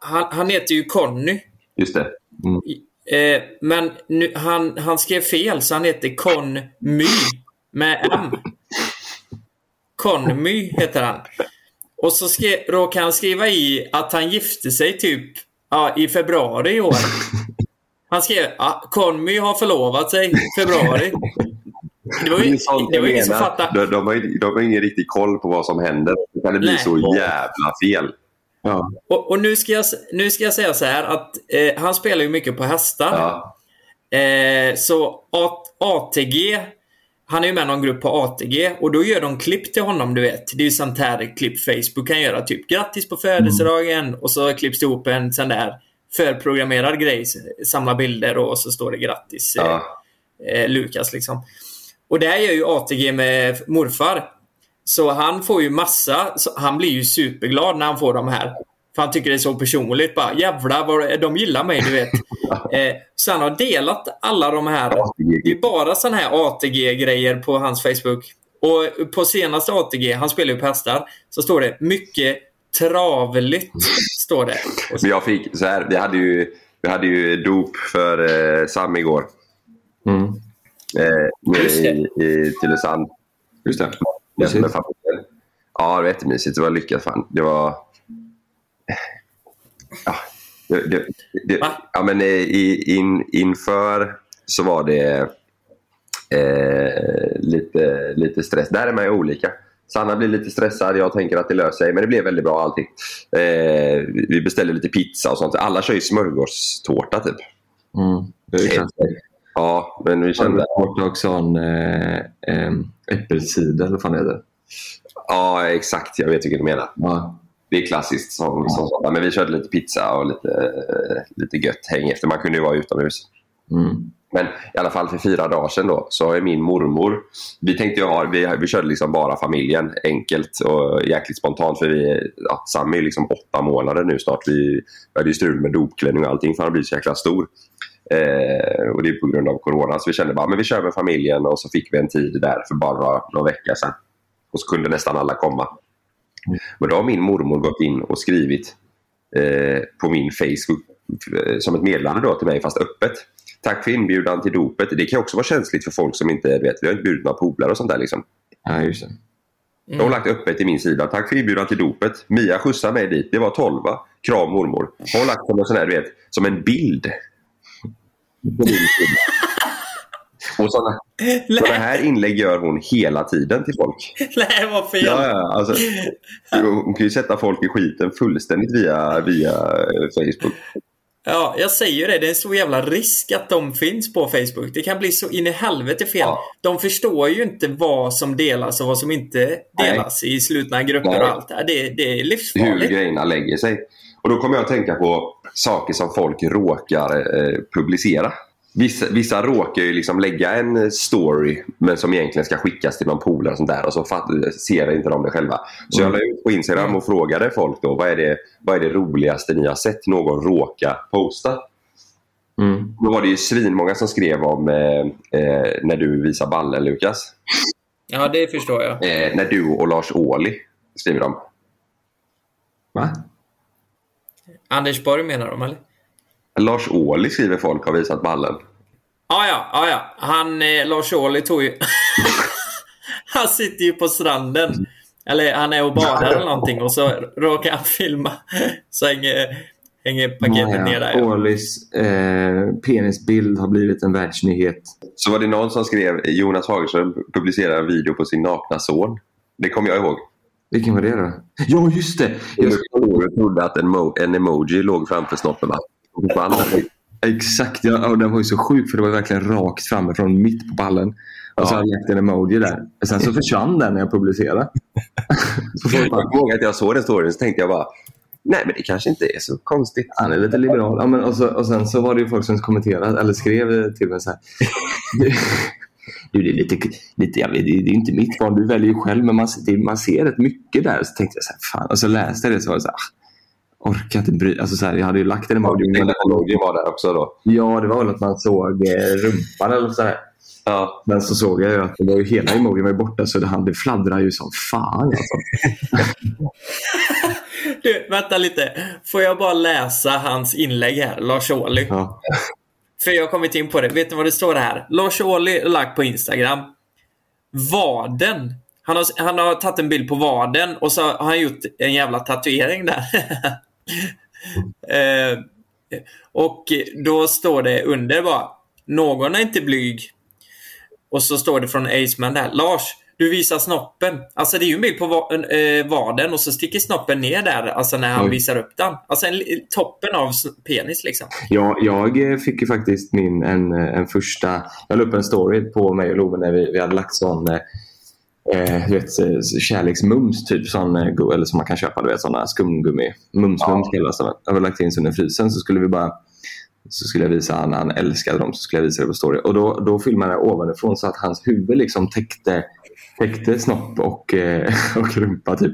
Han, han heter ju Conny. Just det. Eh, men nu, han, han skrev fel så han heter Conmy med M. Conmy heter han. Och så skrev, råkade han skriva i att han gifte sig typ ja, i februari i år. Han skrev ja, Conmy har förlovat sig i februari. Det var ju, det var ingen som fattade. De, de, har, de har ingen riktig koll på vad som händer. Det kan det bli Nej. så jävla fel. Ja. Och, och nu, ska jag, nu ska jag säga så här att eh, han spelar ju mycket på hästar. Ja. Eh, så ATG, han är ju med i någon grupp på ATG och då gör de klipp till honom, du vet. Det är ju sånt här klipp Facebook kan göra. Typ grattis på födelsedagen och så klipps det ihop en sån där förprogrammerad grej. Samla bilder och så står det grattis eh, Ja. eh, Lukas liksom. Och det här gör ju ATG med morfar. Så han får ju massa, han blir ju superglad när han får de här. För han tycker det är så personligt. Bara jävlar vad de gillar mig, du vet. Eh, så han har delat alla de här. Det är bara sådana här ATG-grejer på hans Facebook. Och på senaste ATG, han spelar ju på hästar, så står det mycket travligt. Står det. Jag fick så här, vi hade ju, vi hade ju dop för eh, Sam igår. Mm. Eh, nere Just det. i, i Tylösand. Just det. Med familjen. Ja, det var jättemysigt. Det var lyckat. Fan. Det var... Ja, det, det, det, Va? ja men eh, i, in, inför så var det eh, lite, lite stress. Där är man ju olika. Sanna blir lite stressad. Jag tänker att det löser sig. Men det blev väldigt bra allting. Eh, vi beställde lite pizza och sånt. Alla kör ju smörgåstårta typ. Mm. Det är klart. Ja, men vi kände... Tårta och sån eh, eh, äppelcider, eller vad fan det heter. Ja, exakt. Jag vet vilken du menar. Ja. Det är klassiskt. Som, som, sånt. Men vi körde lite pizza och lite, eh, lite gött häng efter. Man kunde ju vara utomhus. Mm. Men i alla fall för fyra dagar sedan då, så är min mormor... Vi tänkte ju ha, vi, vi körde liksom bara familjen, enkelt och jäkligt spontant. För vi, ja, Sam är liksom åtta månader nu snart. Vi, vi hade ju strul med dopklänning och allting för han blir så jäkla stor. Eh, och det är på grund av corona. Så vi kände bara men vi kör med familjen och så fick vi en tid där för bara några, vecka veckor sedan. Och så kunde nästan alla komma. Men då har min mormor gått in och skrivit eh, på min Facebook eh, som ett meddelande då till mig fast öppet. Tack för inbjudan till dopet. Det kan också vara känsligt för folk som inte vet. Vi har inte bjudit några polare och sånt där. Liksom. ja, just det. De har lagt öppet till min sida. Tack för inbjudan till dopet. Mia skjutsade mig dit. Det var 12 Kram mormor. Hon har lagt som en sån här, du vet, som en bild. Och sådana, sådana här inlägg gör hon hela tiden till folk. Nej, vad fel. Ja, ja, alltså, hon kan ju sätta folk i skiten fullständigt via, via Facebook. Ja, jag säger ju det. Det är en så jävla risk att de finns på Facebook. Det kan bli så in i helvete fel. Ja. De förstår ju inte vad som delas och vad som inte delas i slutna grupper Nej. och allt. det. Det, är Hur livsfarligt. grejerna lägger sig. Och då kommer jag att tänka på saker som folk råkar eh, publicera. Vissa, vissa råkar ju liksom lägga en story men som egentligen ska skickas till någon polare och sånt där och så fatt, ser inte de det själva. Så jag la ut på Instagram och frågade folk då vad är, det, vad är det roligaste ni har sett någon råka posta? Mm. Då var det ju svinmånga som skrev om eh, eh, när du visar ballen Lukas. Ja, det förstår jag. Eh, när du och Lars Ohly skriver de. Va? Anders Borg menar de, eller? Lars Ohly skriver folk har visat ballen. Ja, ja, ja, ja. Han, eh, Lars Ohly tog ju... han sitter ju på stranden. Eller han är och badar eller någonting och så råkar han filma. Så hänger, hänger paketet ner där. Ja. Åhlis eh, penisbild har blivit en världsnyhet. Så var det någon som skrev Jonas Fagerström publicerar en video på sin nakna son. Det kommer jag ihåg. Vilken var det då? Ja, just det! Jag, Jag trodde att en, mo- en emoji låg framför snoppen. Va? Den. exakt, ja, och den var ju så sjuk för det var verkligen rakt framifrån mitt på ballen. Och så Ja. hade jag lagt en emoji där. Sen så försvann den när jag publicerade. så Jag kommer att jag såg den storyn så tänkte jag bara Nej men det kanske inte är så konstigt. han är lite liberal. Ja, men och, så, och sen så var det ju folk som kommenterade eller skrev till mig så här. Du, det är lite, lite jag vet, det är inte mitt barn, du väljer ju själv men man, det, man ser rätt mycket där. Så tänkte jag så här, fan. Och så läste jag det så var det så här, orkar inte bry alltså så här, Jag hade ju lagt en emoji. Jag Men, tänkte att emojin var där också då. ja, det var väl att man såg eh, rumpan eller så här. Ja. Men så såg jag ju att det var ju hela emojin var borta så det, han, det fladdrar ju som fan. Alltså. Du, vänta lite. Får jag bara läsa hans inlägg här, Lars Ohly? Ja. För jag har kommit in på det. Vet ni vad det står här? Lars Ohly lagt på Instagram. Vaden. Han har, han har tagit en bild på vaden och så har han gjort en jävla tatuering där. eh, och då står det under bara Någon är inte blyg. Och så står det från Aceman där. Lars, du visar snoppen. Alltså det är ju en bild på eh, vaden och så sticker snoppen ner där. Alltså när han Oj. visar upp den. Alltså en, toppen av penis liksom. Ja, jag eh, fick ju faktiskt min, en, en första... Jag la upp en story på mig och Love när vi, vi hade lagt sån eh, du vet, eh, kärleksmums, typ sån, eh, eller som man kan köpa, du vet såna skumgummi. Mums-mums Ja. kallas de. Jag hade lagt in så under frysen så skulle vi bara så skulle jag visa han, han älskade dem, så skulle jag visa det på story. Och då, då filmade jag ovanifrån så att hans huvud liksom täckte, täckte snopp och, eh, och rumpa typ.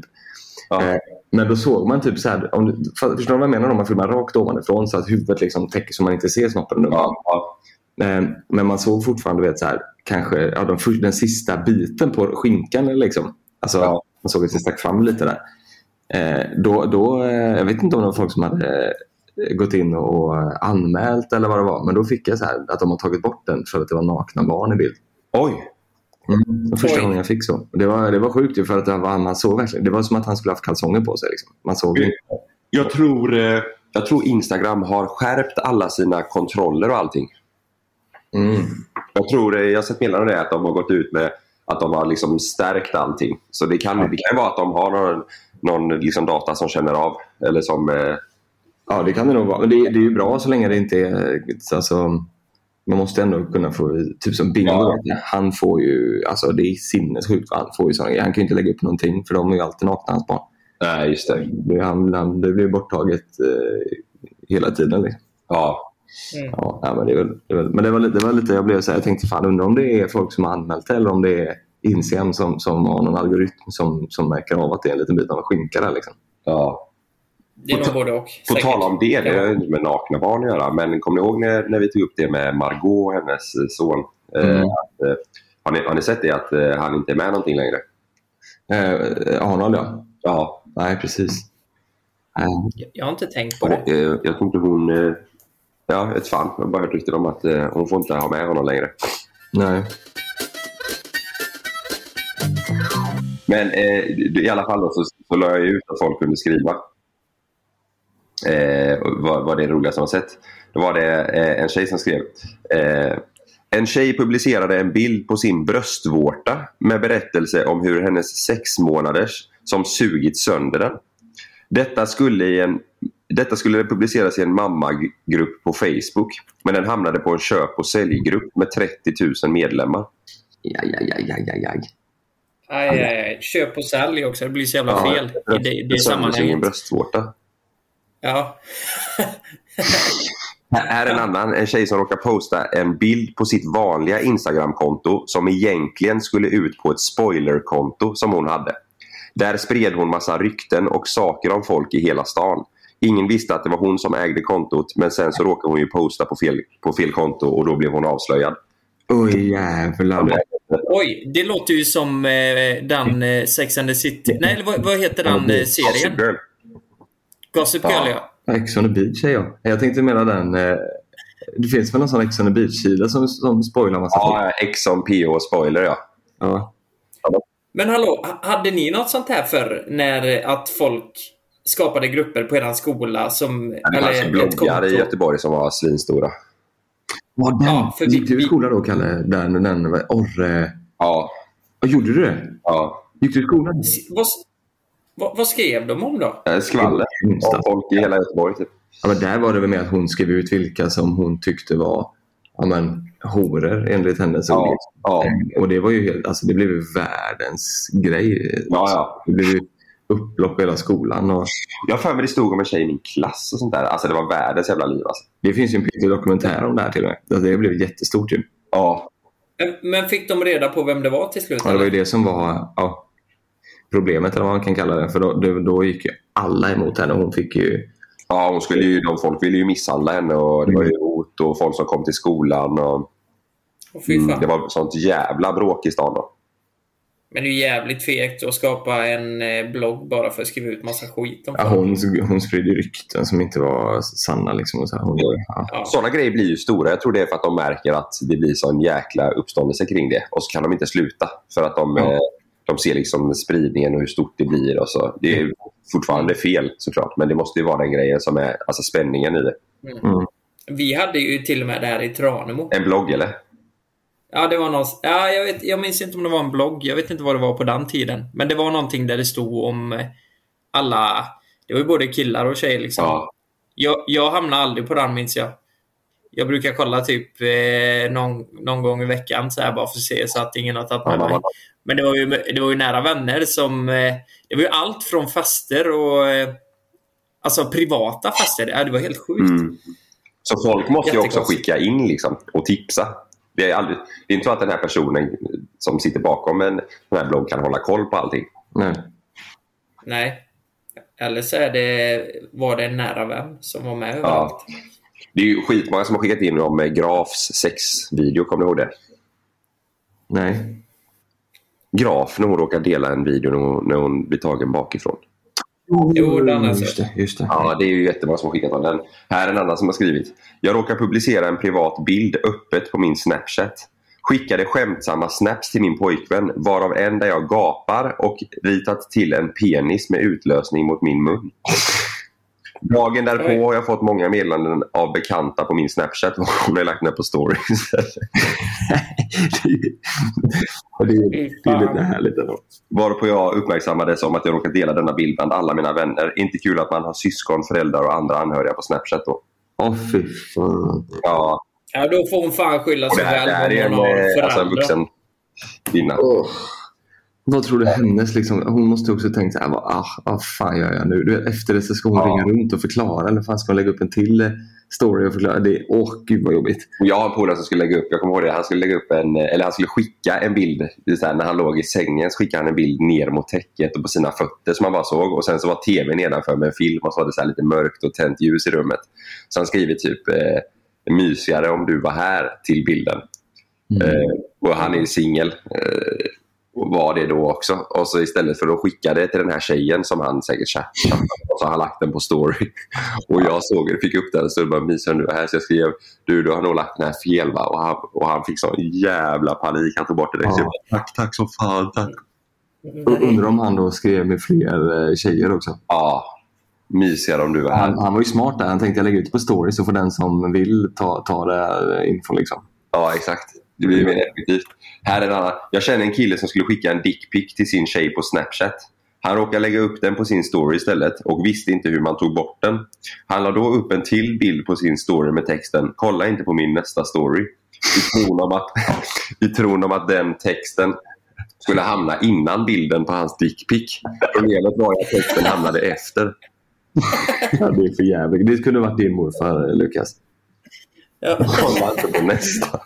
Ja. Eh, men då såg man typ så här, om förstår du vad jag menar? Om man filmar rakt ovanifrån så att huvudet liksom täcker så man inte ser snoppen. och rumpan. Ja, ja. Eh, Men man såg fortfarande vet, så här, kanske ja, de, den sista biten på skinkan. Liksom. Alltså, Ja. Man såg att det stack fram lite där. Eh, då, då, eh, jag vet inte om det var folk som hade eh, gått in och anmält eller vad det var. Men då fick jag så här, att de har tagit bort den för att det var nakna barn i bild. Oj! Mm. Det första Oj. gången jag fick så. Det var, det var sjukt ju för att det var, man såg verkligen, det var som att han skulle haft kalsonger på sig. Liksom. Man såg inte. Jag tror, jag tror Instagram har skärpt alla sina kontroller och allting. Mm. Jag tror, jag har sett meddelanden om det, att de har gått ut med att de har liksom stärkt allting. Så det kan, det kan vara att de har någon, någon liksom data som känner av. Eller som... Eh, Ja, det kan det nog vara. Men det, det är ju bra så länge det inte är... Alltså, man måste ändå kunna få... Typ som Bingo. Ja. Han får ju... Alltså det är sinnessjukt. Han, får ju grejer. han kan ju inte lägga upp någonting för de är ju alltid nakna, hans barn. nej, just det. Det, han, han, det blir borttaget eh, hela tiden. Liksom. Ja. Ja, ja, men det, är väl, det, är väl, men det var lite, det var lite jag blev så här, jag tänkte fan undrar om det är folk som har anmält det eller om det är Insem som, som har någon algoritm som, som märker av att det är en liten bit av en skinka där. Liksom. ja. Det är nog både och. På tal om det, det har ju inte med nakna barn att göra. Men kommer ni ihåg när, när vi tog upp det med Margot och hennes eh, son? Eh, Mm. att, eh, har, ni, har ni sett det att eh, han inte är med någonting längre? Eh, Arnold ja. Ja. Nej, precis. Jag- Jag har inte tänkt på det. eh, jag tror inte hon... Ja, ett fan. Jag har bara hört rykten om att eh, hon får inte ha med honom längre. Nej. Men eh, i alla fall då, så, så la jag ut att folk kunde skriva eh, vad, vad det roligaste man sett. Då var det eh, en tjej som skrev eh, En tjej publicerade en bild på sin bröstvårta med berättelse om hur hennes sex månaders som sugit sönder den. Detta skulle, i en, detta skulle publiceras i en mammagrupp på Facebook men den hamnade på en köp och säljgrupp med 30 000 medlemmar. Aj, aj, aj, aj, aj, aj. Aj, aj, aj. Köp och sälj också. Det blir så jävla Ja, fel i det, det sammanhanget. bröstvårta. Ja. Här här är en annan, en tjej som råkar posta en bild på sitt vanliga Instagramkonto som egentligen skulle ut på ett spoilerkonto som hon hade. Där spred hon massa rykten och saker om folk i hela stan. Ingen visste att det var hon som ägde kontot men sen så råkade hon ju posta på fel, på fel konto och då blev hon avslöjad. Oj jävlar. Oj, det låter ju som eh, den eh, Sex and the City. Nej, vad, vad heter den eh, serien? Gossip Girl. Gossip Girl, ja. Ex on the beach är jag. Jag tänkte mena den. Eh, det finns väl någon sån Ex on the beach-sida som, som spoilar massa? Ja, X on PO spoiler ja. Ja. Men hallå, hade ni något sånt här för när eh, att folk skapade grupper på eran skola som... Det fanns bloggar i Göteborg som var svinstora. Var den? Ja, för vi- Gick du i vi- skolan då, Kalle? Den, den Orre... Ja. Ja, gjorde du det? ja. Gick du i skolan? Vad, vad, vad skrev de om då? Eh, Skvaller om folk i hela Göteborg. Typ. Ja, men där var det väl med att hon skrev ut vilka som hon tyckte var ja, men, horor enligt hennes ord. Ja, ja. Och det var ju helt, alltså det blev ju världens grej. Ja, ja. Det blev ju upplopp i hela skolan. Och Jag har för mig det stod om en tjej i min klass och sånt där. Alltså det var världens jävla liv alltså. det finns ju en pyttig dokumentär om det här till och med. Alltså, det blev jättestort ju. Ja. Men- fick de reda på vem det var till slut? Ja, det var ju det som var ja, problemet eller vad man kan kalla det. För då, då, då gick ju alla emot henne. Hon fick ju... Ja, hon skulle ju, de folk ville ju misshandla henne och det var ju hot och folk som kom till skolan. Och, fy mm, det var sånt jävla bråk i stan då. Men det är ju jävligt fegt att skapa en eh, blogg bara för att skriva ut massa skit om Ja, hon, hon spridde rykten som inte var sanna. Liksom, och så här. Hon, ja. Ja. Sådana grejer blir ju stora. Jag tror det är för att de märker att det blir sån jäkla uppståndelse kring det. Och så kan de inte sluta. För att de, Ja. eh, de ser liksom spridningen och hur stort det blir. Och så. Det är fortfarande fel såklart. Men det måste ju vara den grejen som är alltså spänningen i det. Vi hade ju till och med det här i Tranemo. En blogg eller? Ja, det var någon... Ja, jag, vet, jag minns inte om det var en blogg. Jag vet inte vad det var på den tiden. Men det var någonting där det stod om eh, alla... Det var ju både killar och tjejer liksom. Ja. Jag, jag hamnade aldrig på den minns jag. Jag brukar kolla typ eh, någon, någon gång i veckan så här bara för att se så att ingen har tagit med mig. Men det var, ju, det var ju nära vänner som... Eh, det var ju allt från fester och... Eh, alltså privata fester. Ja, det var helt sjukt. Mm. Så folk måste ju också skicka in liksom, och tipsa. Det är, aldrig, det är inte så att den här personen som sitter bakom en sån här blogg kan hålla koll på allting. Nej. Nej. Eller så är det, var det en nära vän som var med överallt. Det är ju skitmånga som har skickat in om eh, Grafs sexvideo. Kommer du ihåg det? Nej. Graf när hon råkar dela en video när hon, när hon blir tagen bakifrån. Jo, just det, just det. Ja, det är ju jättemånga som har skickat om den. Här är en annan som har skrivit. Jag råkar publicera en privat bild öppet på min Snapchat. Skickade skämtsamma snaps till min pojkvän varav en där jag gapar och ritat till en penis med utlösning mot min mun. Dagen därpå Oj. har jag fått många meddelanden av bekanta på min Snapchat hon har lagt ner på stories. Det, är, Fy det är lite härligt ändå. Varpå jag uppmärksammades om att jag råkat dela denna bild bland alla mina vänner. Inte kul att man har syskon, föräldrar och andra anhöriga på Snapchat då. Åh fy fan. Ja, Ja, då får hon fan skylla det sig här, själv det om hon har eh, alltså en föräldrar. vuxen kvinna. Åh. Vad tror du hennes liksom, hon måste också tänkt så här, vad, ah, vad fan gör jag nu? Du vet, efter det så ska hon Ja. ringa runt och förklara eller fan ska hon lägga upp en till eh, story och förklara? Det, åh gud vad jobbigt. Jag har en polare som skulle lägga upp, jag kommer ihåg det, han skulle lägga upp en, eller han skulle skicka en bild. Så här, när han låg i sängen så skickade han en bild ner mot täcket och på sina fötter som man bara såg. Och sen så var tv nedanför med en film och så var det så här lite mörkt och tänt ljus i rummet. Så han skriver typ eh, mysigare om du var här till bilden. Mm. Eh, och han är singel. Eh, var det då också. Och så istället för att skicka det till den här tjejen som han säkert chattade med, så har han lagt den på story. Och jag såg det, fick upp den och så bara du var här. Så jag skrev du, du har nog lagt den här fel va? Och han, och han fick sån jävla panik. Han tog bort det direkt. Bara, tack, tack som fan. Tack. Och Undrar om han då skrev med fler eh, tjejer också. Ja, mysigare om du var här. Han, han var ju smart där. Han tänkte jag lägger ut på story så får den som vill ta, ta det här infon. Liksom. Ja, exakt. Det blir mer effektivt. Här är en annan. Jag känner en kille som skulle skicka en dickpic till sin tjej på Snapchat. Han råkade lägga upp den på sin story istället och visste inte hur man tog bort den. Han la då upp en till bild på sin story med texten “Kolla inte på min nästa story” i tron om att, i tron om att den texten skulle hamna innan bilden på hans dickpic. Problemet var att texten hamnade efter. Ja, det är för jävligt. Det skulle varit din morfar, Lukas. Ja. Kolla inte på nästa.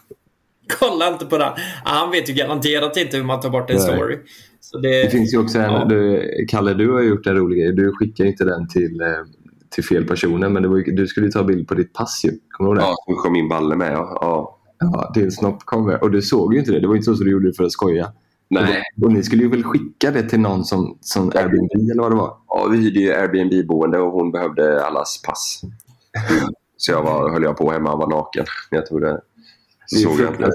Kolla inte på den. Han vet ju garanterat inte hur man tar bort en Nej. story. Så det, Det finns ju också en, Ja. du, Kalle, du har gjort en rolig grej. Du skickar inte den till, eh, till fel personer, men det var, du skulle ju ta bild på ditt pass ju. Kommer du ihåg det? Ja, så kom min balle med. Ja. Ja. Ja, din snopp kom med. Och du såg ju inte det. Det var inte så att du gjorde det för att skoja. Nej, Och, och ni skulle ju väl skicka det till någon som, som Airbnb eller vad det var? ja, vi hyrde ju Airbnb-boende och hon behövde allas pass. Så jag var, höll jag på hemma och var naken. Jag tror det. Såg jag.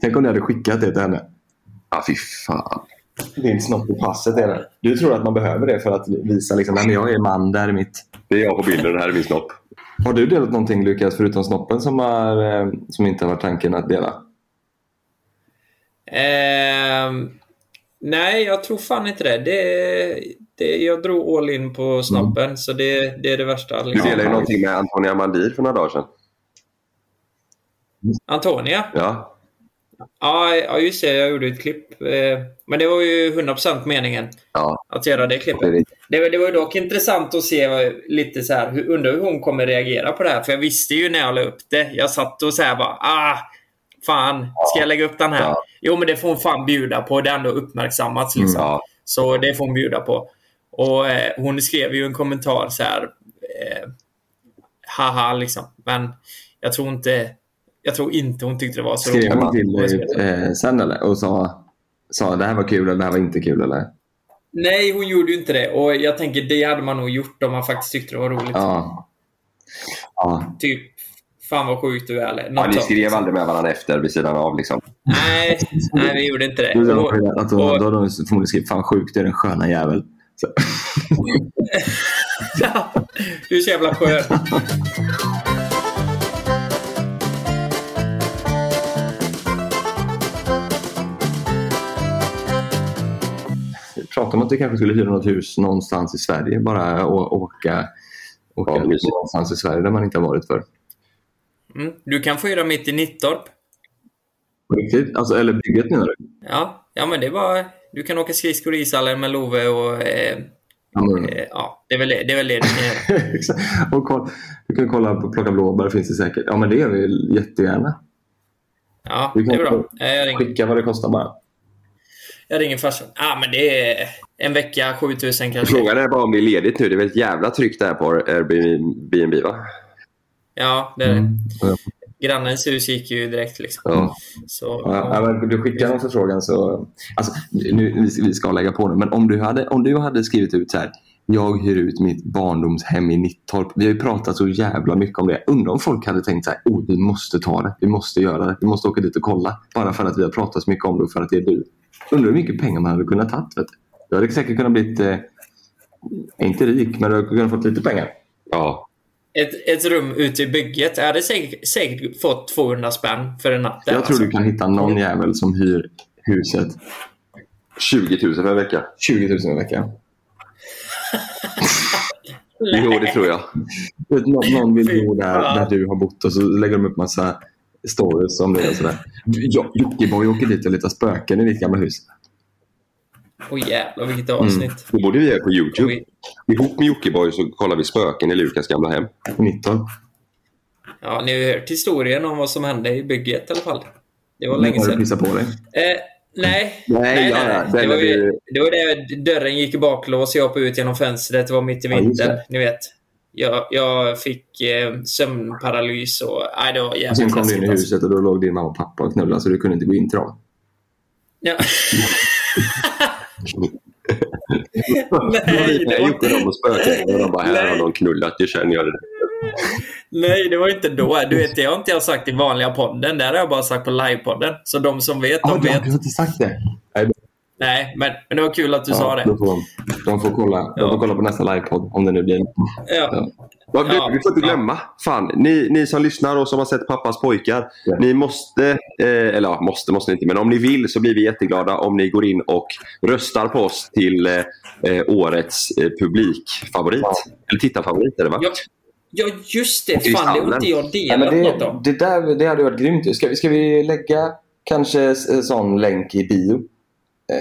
Tänk om ni hade skickat det till henne. Ja, fy fan. Din snopp i passet är det. Du tror att man behöver det för att visa liksom, "Nej, men jag är man, det här är mitt. Det är jag på bilden. Det här är min snopp. Har du delat någonting Lukas förutom snoppen som, har, eh, som inte har varit tanken att dela? Ehm, nej, jag tror fan inte det. det, det jag drog all in på snoppen, så det, det är det värsta. Du delade ju någonting med Antonia Mandir för några dagar sedan. Antonia? Ja. Ja, ja, just det. Jag gjorde ett klipp. Eh, Men det var ju 100% meningen Ja, att göra det klippet. det. Det var, det var ju dock intressant att se lite så här, hur, undrar hur hon kommer reagera på det här. För jag visste ju när jag la upp det. Jag satt och så här bara, ah, fan, ska jag lägga upp den här? Ja. Jo, men det får hon fan bjuda på. Det har ändå uppmärksammats liksom. Ja. Så det får hon bjuda på. Och eh, hon skrev ju en kommentar så här, eh, haha liksom. Men jag tror inte, jag tror inte hon tyckte det var så Skrev hon roligt. till dig eh, sen eller? Och sa, sa det här var kul eller det här var inte kul eller? Nej, hon gjorde ju inte det. Och jag tänker det hade man nog gjort om man faktiskt tyckte det var roligt. Ja. Ja, Typ, fan vad sjukt du är. Eller ja, ni skrev aldrig med varandra efter vid sidan av liksom. Nej, nej, vi gjorde inte det. Sa Och, hon, och- då hade hon förmodligen skrivit fan sjukt, du är den sköna jävel. Så, du är så jävla skön. pratade om att vi kanske skulle hyra något hus någonstans i Sverige. Bara åka, åka Ja, någonstans i Sverige där man inte har varit för. Mm. Du kan få hyra mitt i Nittorp. Riktigt? Alltså, eller bygget menar du? Ja, ja men det var... Du kan åka skridskor i ishallen med Love och... Eh, eh, ja, det är väl det, det, är väl det du kan göra. Och koll, du kan kolla på plocka blåbär finns det säkert. Ja men det gör vi jättegärna. Ja, det kan är bra. Jag Skicka vad det kostar bara. Jag ringer farsan. Ja, men det är en vecka, 7000 kanske. Frågan är bara om det är ledigt nu. Det är väl ett jävla tryck där på Airbnb va? Ja, det är det. Mm. Ja. Grannens hus gick ju direkt liksom. Ja. Så, Ja, men du skickar någon förfrågan så... Alltså, nu, vi- vi ska lägga på nu, men om du hade, om du hade skrivit ut så här. Jag hyr ut mitt barndomshem i Nittorp. Vi har ju pratat så jävla mycket om det. Undrar om folk hade tänkt så här. Oh, vi måste ta det. Vi måste göra det. Vi måste åka dit och kolla. Bara för att vi har pratat så mycket om det och för att det är du. Undrar hur mycket pengar man hade kunnat ta. Vet du. du hade säkert kunnat bli eh, inte rik, men du hade kunnat fått lite pengar. ja. ett, ett rum ute i bygget. Jag hade säkert, säkert fått 200 spänn för en natt där, Jag tror alltså. du kan hitta någon jävel som hyr huset 20 000 för en vecka. 20 000 i veckan. Jo, det tror jag. Någon, vill bo där, där du har bott och så lägger de upp massa stories om det och sådär. Jo- Jockiboi åker dit och letar spöken i ditt gamla hus. Åh jävlar vilket avsnitt. Det borde vi göra på YouTube. Oj. Ihop med Jockiboi så kollar vi spöken i Lukas gamla hem. I Nittorp. Ja, ni har ju hört historien om vad som hände i bygget i alla fall. Det var länge Har du sedan. pissat på dig? Eh, nej. Nej, ja, ja. Det, Den var ju, det var det dörren gick i baklås. Jag hoppade ut genom fönstret. Det var mitt i Ja, vintern. det. ni vet. Jag, jag fick eh, sömnparalys och... Nej, det var jävligt sen kom du in i huset och då låg din mamma och pappa och knullade så du kunde inte gå in till dem. Ja. Nej, det var Jocke de och. Och de bara, här har någon knullat. Det känner jag. Nej, det var inte då. Du vet, det har inte jag sagt i vanliga podden. Det har jag bara sagt på livepodden. Så de som vet, de du vet. har inte sagt det? Nej, Nej, men, men det var kul att du sa det. Får de, får kolla, de får kolla på nästa livepodd om det nu blir Ja. Ja, du, Ja, vi får inte ja. glömma. Fan, ni, ni som lyssnar och som har sett Pappas pojkar. Ja. Ni måste, eh, eller ja, måste måste ni inte, men om ni vill så blir vi jätteglada om ni går in och röstar på oss till eh, eh, årets eh, publikfavorit. Ja. Eller tittarfavorit är det va? Ja, ja, just det. Fan, det har inte jag Nej, delat något det, om. det, där, det hade varit grymt. Ska, vi- ska vi lägga kanske en sån länk i bio? Eh,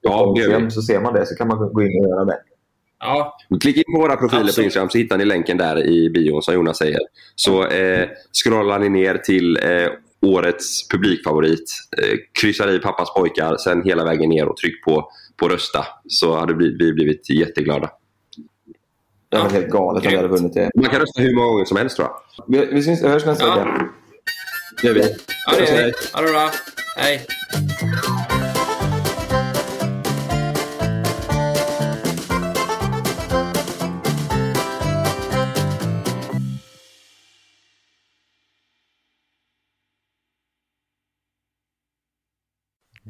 Ja, vi. Så ser man det så kan man gå in och göra det. Ja, Klicka in på våra profiler på Absolut. Instagram så hittar ni länken där i bion som Jonas säger. Så eh, scrollar ni ner till eh, årets publikfavorit, eh, kryssar i Pappas pojkar, sen hela vägen ner och tryck på, på rösta. Så hade vi, vi blivit jätteglada. Det var Ja. helt galet om vi hade vunnit det. Man kan rösta hur många gånger som helst tror jag. Vi, vi syns, hörs nästa Ja. vecka. Det gör vi. ja det gör vi. Ha det bra. Hej.